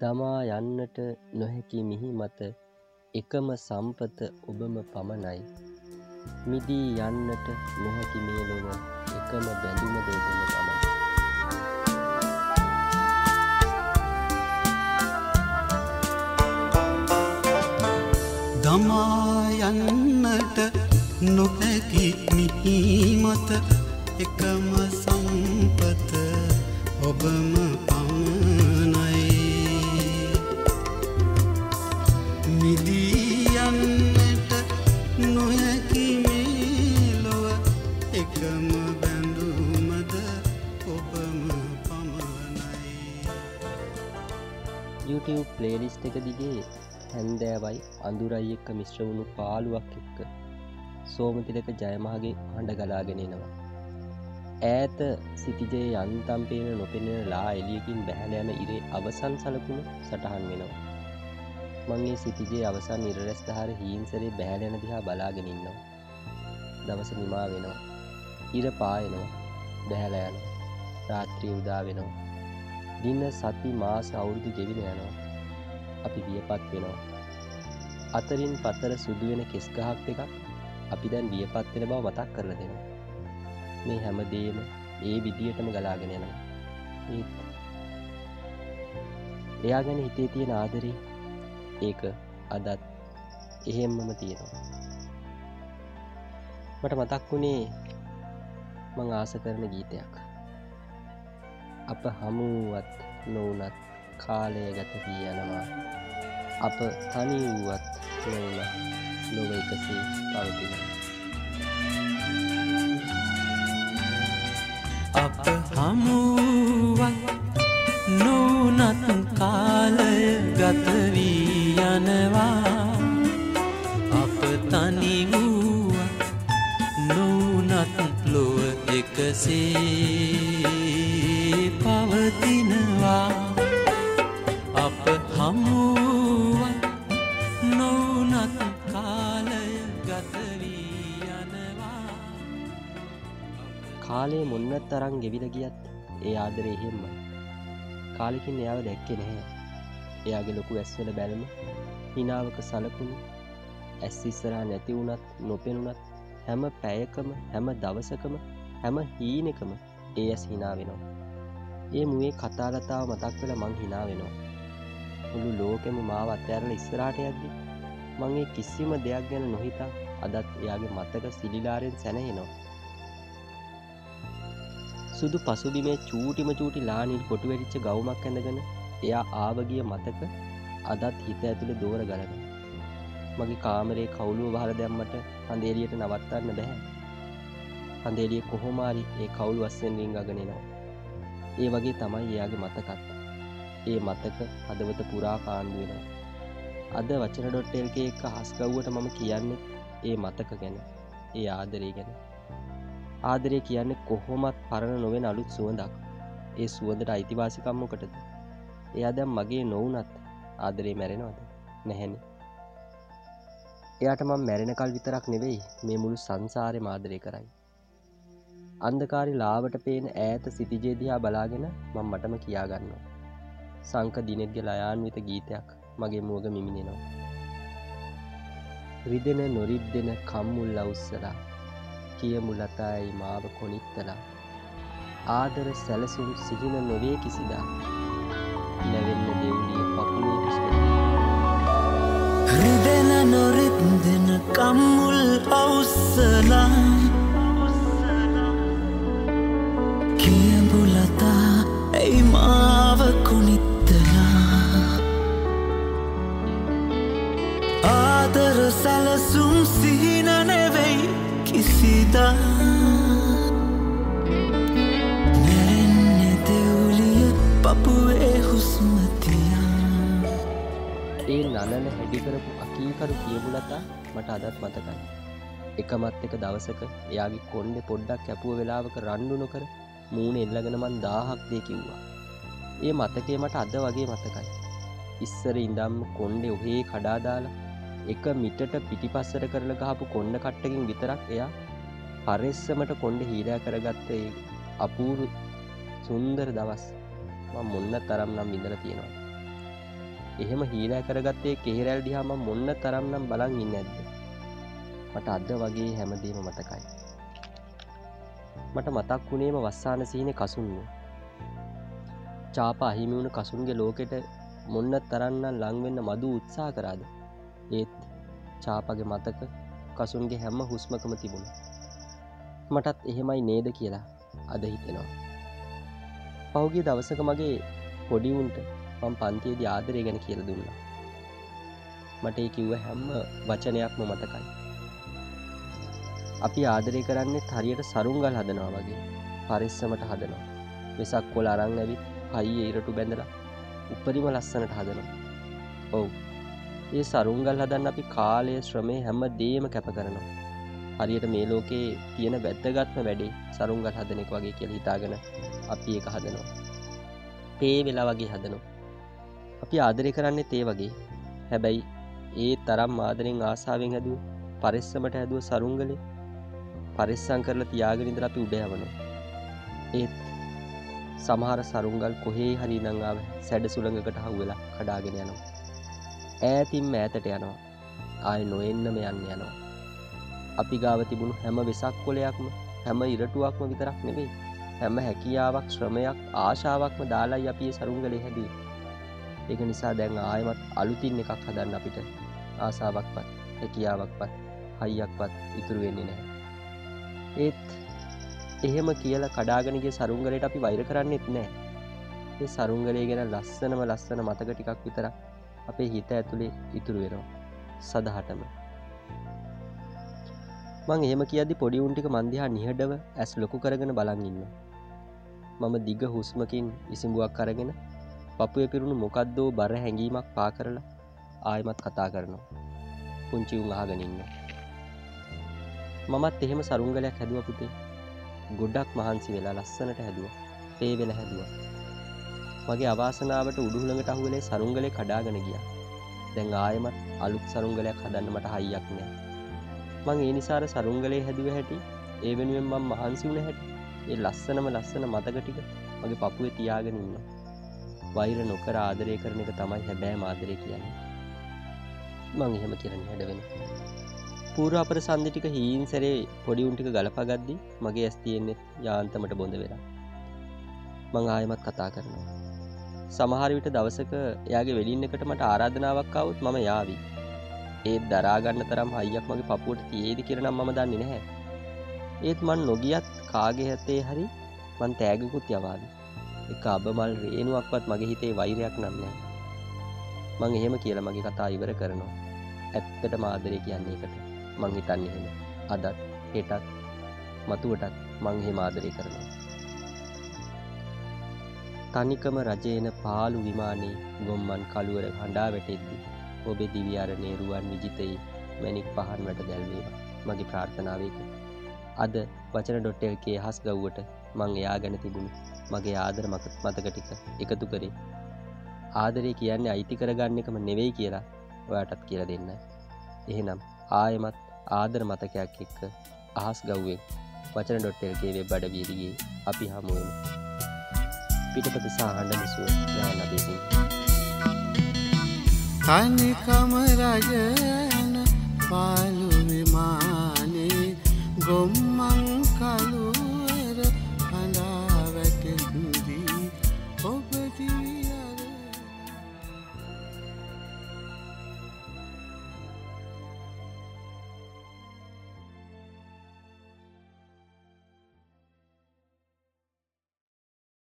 දමා යන්නට නොහැකි මිහි මත එකම සම්පත ඔබම පමණයි. මිදී යන්නට නොහැකි මේ ලොව එකම බැඳුම දෙදම පමණයි. දමා යන්නට නොහැකි මිහිමත එකම සම්පත ඔබම පමණයි YouTube ප්ලේලිස්ට එක දිගේ හැන්දෑවයි අඳුරයි එක්ක මිශ්‍ර වුණු පාලුවක් එක්ක සෝමතිලක ජයමහගේ හඬ ගලාගෙනෙනවා. ඈත සිතිජයේ යන්තම් පේන නොපෙනෙන ලා එලියකින් බැහැල යන ඉරේ අවසන් සලකුණ සටහන් වෙනවා. මංගේ සිතිජයේ අවසන් ඉරරැස් දහර හීන්සරේ බැහැලයන දිහා බලාගෙනන්නවා. දවස නිමා වෙනවා. ඉර පායනවා බැහැල යන රාත්‍රී උදා වෙනවා. දින්න සති මාස අවුරුදු ගෙවින යනවා. අපි වියපත් වෙනවා. අතරින් පතර සුදුවෙන කෙස්ගහක් එකක් අපි දැන් වියපත් වෙන බව මතක් කරල දෙනවා. මේ හැමදේම ඒ විදියටම ගලාගෙන යනවා. ඒත් එයා ගැන හිතේ තියෙන ආදරේ ඒක අදත් එහෙම්මම තියෙනවා. මට මතක් වුණේ මං ආස කරන ගීතයක්. අප හමුවත් නොවනත් කාලය ගත වී යනවා අප තනි වුවත් නොවන ලොව එකසේ පවතින. අප හමුුවන් නොනත් කාලය ගතවී යනවා. අප තනි වූුව නොනත් ලොව එකසේ කාලේ මොන්න තරං ගෙවිල ගියත් ඒ ආදර එහෙම්ම. කාලෙකින් එයාව දැක්කෙ නැහැ. එයාගේ ලොකු ඇස්වල බැලම හිනාවක සලකුණු ඇස් ඉස්සරා නැති වුනත් නොපෙනුනත් හැම පැයකම හැම දවසකම හැම හීනෙකම ඒ ඇස් හිනා වෙනවා. ඒ මුවේ කතාලතාව මතක් වෙල මං හිනා වෙනවා. මුළු ලෝකෙම මාව අත්‍යරල ඉස්සරාට යද්දි මංගේ කිසිම දෙයක් ගැන නොහිතා අදත් එයාගේ මතක සිලිලාරෙන් සැනහෙනවා. සුදු පසුබිමේ චූටිම චූටි ලානිල් කොටු වැඩිච්ච ගවමක් ඇඳගෙන එයා ආවගිය මතක අදත් හිත ඇතුළ දෝර ගලන. මගේ කාමරේ කවුලුව බහල දැම්මට හඳේලියට නවත්තන්න බැහැ. හඳේලිය කොහොමාරි ඒ කවුල් වස්සෙන් රිං අගනෙනවා ඒ වගේ තමයි එයාගේ මතකත්. ඒ මතක හදවත පුරා කාණ්ඩු වෙනවා. අද වචන ඩොට්ටල්ක එක හස්කව්වට මම කියන්නේ ඒ මතක ගැන ඒ ආදරේ ගැන. ආදරය කියන්නේ කොහොමත් පරණ නොවෙන අලුත් සුවඳක්. ඒ සුවඳට අයිතිවාසිකම්මකටද එයා දැම් මගේ නොවනත් ආදරේ මැරෙනවද? නැහැන. එයාට මං මැරෙනකල් විතරක් නෙවෙයි මේ මුළු සංසාරය මාදරය කරයි. අන්දකාරි ලාවට පේන ඈත සිතිජේදයා බලාගෙන මං මටම කියාගන්නවා. සංක දිනෙත්ගේ ලයාන්විත ගීතයක් මගේ මුවග මිමිණෙනවා රිදෙන නොරිද්දෙන කම්මුල් ලවුස්සලා කියමු ලතායි මාව කොනිත්තලා ආදර සැලසුම් සිහින නොවේ කිසිදා. නැවෙන්න දෙව්ලිය පපුුවේ හුස්ම රිදෙන නොරිත්දෙන කම්මුල් අවස්සලා කියඹුලතා ඇයි මාව කොනිත්තලා ආදර සැලසුම් සිහින ඒ නලන හැඩිකරපු අකීකරු කියපුලතා මට අදත් මතකයි. එකමත් එක දවසක එයාගේ කොන්්ඩ පොඩ්ඩක් කැපුව වෙලාවක රණ්ඩු නොකර මූුණ එල්ලගෙනමන් දාහක් දේ කිව්වා. ඒ මතකේ මට අද වගේ මතකයි. ඉස්සර ඉඳම් කොන්්ඩෙ ඔහේ කඩාදාලා එක මිටට පිටිපස්සට කරල ගහපු කොන්්ඩ කට්ටකින් විතරක් එයා පරෙස්සමට කොන්්ඩ හීරා කරගත්ත ඒ අපූරු සුන්දර දවස් මොන්න තරම් නම් ඉඳල තියෙනවා. එහෙම හීනෑ කරගත්තේ කෙහෙරැල් දිහාම මොන්න තරම්නම් බලන් ඉන්න ඇද්ද මට අද වගේ හැමදීම මතකයි. මට මතක් වුණේම වස්සාන සිහින කසුන්න චාප අහිමි වුණ කසුන්ගේ ලෝකෙට මොන්න තරන්න ලංවෙන්න මදු උත්සා කරාද? ඒත් චාපගේ මතක කසුන්ගේ හැම්ම හුස්මකම තිබුණ. මටත් එහෙමයි නේද කියලා අද හිතෙනවා. පහුගේ දවසක මගේ පොඩිවුන්ට මං පන්තියේද ආදරය ගැන කියල දුන්න. මට ඒ කිව්ව හැම්ම වචනයක්ම මතකයි. අපි ආදරය කරන්නේ හරියට සරුංගල් හදනවා වගේ. පරිස්සමට හදනවා. වෙසක් කොල අරං ඇවිත් හයි ඒරටු බැඳලා උපරිම ලස්සනට හදනවා. ඔවු. ඒ සරුංගල් හදන්න අපි කාලය ශ්‍රමය හැම්ම දේම කැප කරනවා. හරියට මේ ලෝකේ තියෙන වැත්තගත්ම වැඩේ සරුංගල් හදනෙක් වගේ කියල හිතාගෙන අපි ඒක හදනවා. පේ වෙලා වගේ හදනවා. අපි ආදරය කරන්නේ තේ වගේ. හැබැයි ඒ තරම් ආදරෙන් ආසාාවෙන් හැදුව පරිස්සමට හැදුව සරුංගලේ පරිස්සං කරලා තියාගෙනනිදර අපි උඩයවනවා ඒත් සමහර සරුංගල් කොහේ හරි නංගාව සැඩ සුළඟකට හව්වෙලා කඩාගෙන යනවා. ඈතින් ඈතට යනවා. ආය නොෙන්නම යන්න යනවා. අපි ගාව තිබුණු හැම වෙසක් කොලයක්ම හැම ඉරටුවක්ම විතරක් නෙවෙයි හැම හැකියාවක් ශ්‍රමයක් ආශාවක්ම දාලායි අපේ සරුංගලේ හැදී ඒක නිසා දැන් ආයමත් අලුතින් එකක් හදන්න අපිට ආසාාවක්පත් හැකියාවක්පත් හයියක්පත් ඉතුරු වෙන්නේ නෑ ඒත් එහෙම කියලා කඩාගනගේ සරුංගලයට අපි වෛර කරන්නෙත් නෑ ඒ සරුංගලය ගැන ලස්සනම ලස්සන මතක ටිකක් විතර අපේ හිත ඇතුළේ ඉතුරු වෙනවා. සදහටම මං එහෙම කියදි පොඩි උන්ටික මන්දිහා නිහඩව ඇස් ලොකු කරගෙන බලඟඉන්න මම දිග හුස්මකින් ඉසිඹුවක් කරගෙන පපුය පිරුණු මොකක්දෝ බර හැඟීමක් පා කරලා ආයමත් කතා කරනවා. පුංචිවුන් අහගෙනන්න මමත් එහෙම සරුංගලයක් හැදුව පුතේ. ගොඩක් මහන්සි වෙලා ලස්සනට හැදුව. පේ වෙල හැදුව. මගේ අවාසනාවට උඩුහළඟට අහුවලේ සරුංගලය කඩාගෙන ගිය. දැන් ආයමත් අලුත් සරුංගලයක් හදන්න මට හයියක් නෑ. මං ඒ නිසාර සරුංගලේ හැදුව හැටි ඒ වෙනුවෙන් මං මහන්සි වුණ හැටි ඒ ලස්සනම ලස්සන මතකටික මගේ පපුුව තියාගෙන ඉන්න වෛර නොකර ආදරය කරන එක තමයි හැබෑ මාදරය කියන්නේ. මං එහෙම කරන හැඩවෙන පූර අපර සන්ධිටික හීන් සැරේ පොඩිඋන්ටික ගලපගද්දි මගේ ඇස් තියෙන්නේ යාන්තමට බොඳ වෙලා. මං ආයමත් කතා කරනවා. සමහරවිට දවසක එයාගේ වෙලින්න එකට මට ආරාධනාවක්කවුත් මම යාවී. ඒත් දරාගන්න තරම් හයියක් මගේ පපුුවට තියේද කිරනම් මම දන්නේ නැහැ. ඒත් මන් නොගියත් කාගේ හැත්තේ හරි මන් තෑගකුත් යවාද? එක අබමල් රේනුවක්වත් මගේ හිතේ වෛරයක් නන්නේ මං එහෙම කියල මගේ කතා ඉවර කරනවා. ඇත්තට මාදරය කියන්නේ එකට මං හිතන්න එහෙම. අදත් හෙටත් මතුවටත් මංහෙ මාදරය කරනවා. තනිකම රජයන පාලු විමානේ ගොම්මන් කළුවර හඬා වැටෙද්දි ඔබේ දිවියාරණය රුවන් විජිතයි මැනික් පහන් වැට දැල්වේවා. මගේ ප්‍රාර්ථනාවක. අද වචන ඩොට්ටල්කේ හස් ගව්වට මං එයා ගැන තිබුණු. මගේ ආදර මක මතකටික එකතු කරේ. ආදරය කියන්නේ අයිති කරගන්න එකම නෙවෙයි කියලා ඔයාටත් කියල දෙන්න එහෙනම් ආයමත් ආදර මතකයක් එක්ක අහස් ගව්වෙන් වචන ඩොට්ටල්ගේ වෙබ් බඩවීරගේ අපි හමුවෙන් පිටපත සාහන්න නිසුව යාන අදේසින් තනිකම රජයන පාලු විමානේ ගොම්මන් කලු